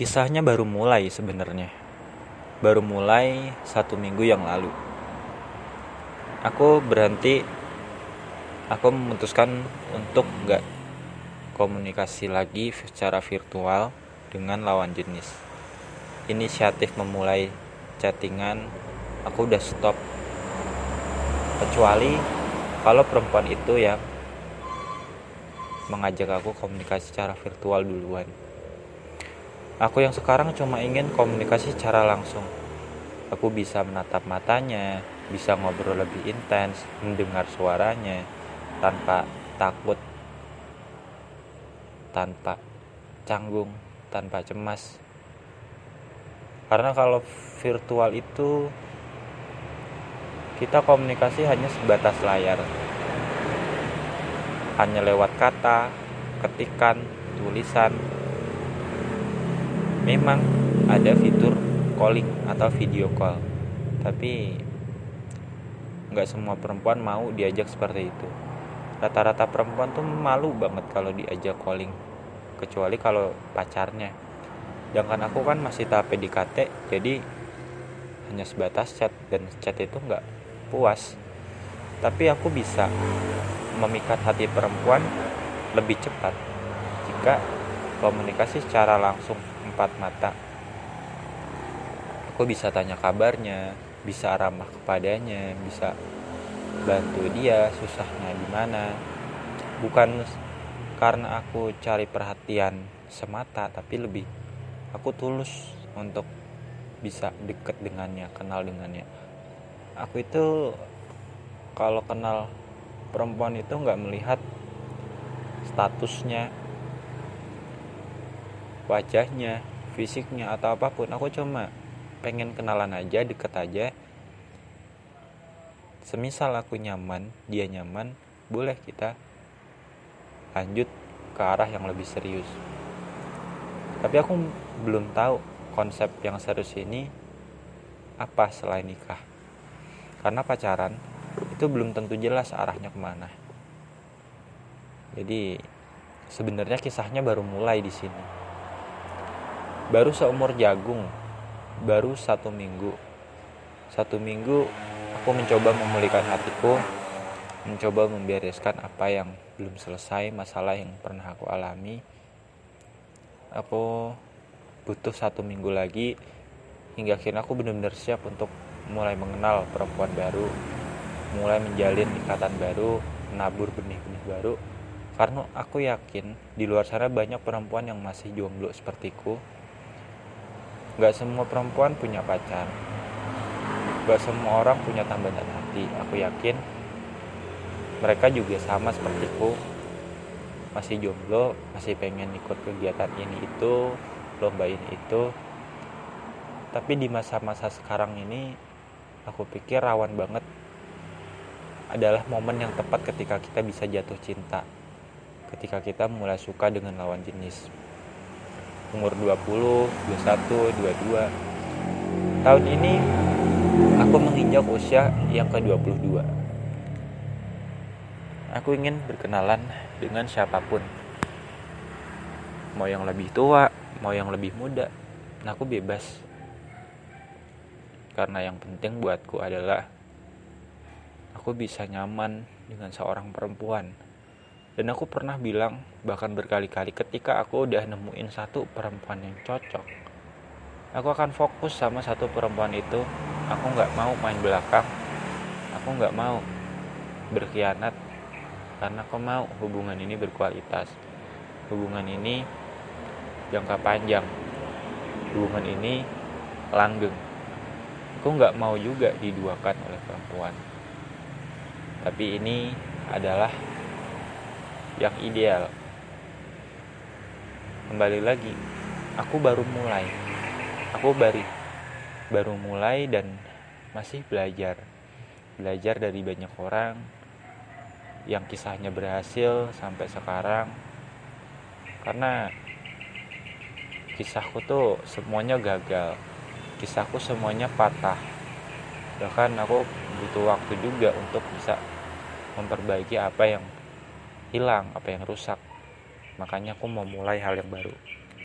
Kisahnya baru mulai sebenarnya. Baru mulai satu minggu yang lalu. Aku berhenti. Aku memutuskan untuk nggak komunikasi lagi secara virtual dengan lawan jenis. Inisiatif memulai chattingan, aku udah stop. Kecuali kalau perempuan itu ya mengajak aku komunikasi secara virtual duluan. Aku yang sekarang cuma ingin komunikasi secara langsung. Aku bisa menatap matanya, bisa ngobrol lebih intens, mendengar suaranya tanpa takut, tanpa canggung, tanpa cemas. Karena kalau virtual itu kita komunikasi hanya sebatas layar hanya lewat kata, ketikan, tulisan. Memang ada fitur calling atau video call, tapi nggak semua perempuan mau diajak seperti itu. Rata-rata perempuan tuh malu banget kalau diajak calling, kecuali kalau pacarnya. Sedangkan aku kan masih tahap PDKT, jadi hanya sebatas chat dan chat itu nggak puas. Tapi aku bisa memikat hati perempuan lebih cepat jika komunikasi secara langsung empat mata. Aku bisa tanya kabarnya, bisa ramah kepadanya, bisa bantu dia susahnya di mana. Bukan karena aku cari perhatian semata, tapi lebih aku tulus untuk bisa deket dengannya, kenal dengannya. Aku itu kalau kenal perempuan itu nggak melihat statusnya wajahnya fisiknya atau apa pun aku cuma pengen kenalan aja deket aja semisal aku nyaman dia nyaman boleh kita lanjut ke arah yang lebih serius tapi aku belum tahu konsep yang serius ini apa selain nikah karena pacaran itu belum tentu jelas arahnya ke mana. Jadi sebenarnya kisahnya baru mulai di sini. Baru seumur jagung, baru satu minggu. Satu minggu aku mencoba memulihkan hatiku, mencoba membereskan apa yang belum selesai, masalah yang pernah aku alami. Aku butuh satu minggu lagi hingga akhirnya aku benar-benar siap untuk mulai mengenal perempuan baru mulai menjalin ikatan baru, menabur benih-benih baru. Karena aku yakin di luar sana banyak perempuan yang masih jomblo sepertiku. Gak semua perempuan punya pacar. Gak semua orang punya tambatan hati. Aku yakin mereka juga sama sepertiku. Masih jomblo, masih pengen ikut kegiatan ini itu, lomba ini itu. Tapi di masa-masa sekarang ini aku pikir rawan banget adalah momen yang tepat ketika kita bisa jatuh cinta. Ketika kita mulai suka dengan lawan jenis. Umur 20, 21, 22. Tahun ini aku menginjak usia yang ke-22. Aku ingin berkenalan dengan siapa pun. Mau yang lebih tua, mau yang lebih muda, aku bebas. Karena yang penting buatku adalah aku bisa nyaman dengan seorang perempuan. Dan aku pernah bilang, bahkan berkali-kali ketika aku udah nemuin satu perempuan yang cocok, aku akan fokus sama satu perempuan itu. Aku nggak mau main belakang, aku nggak mau berkhianat, karena aku mau hubungan ini berkualitas. Hubungan ini jangka panjang, hubungan ini langgeng. Aku nggak mau juga diduakan oleh perempuan tapi ini adalah yang ideal. Kembali lagi aku baru mulai. Aku baru baru mulai dan masih belajar. Belajar dari banyak orang yang kisahnya berhasil sampai sekarang. Karena kisahku tuh semuanya gagal. Kisahku semuanya patah. Bahkan aku butuh waktu juga untuk bisa memperbaiki apa yang hilang apa yang rusak. Makanya aku mau mulai hal yang baru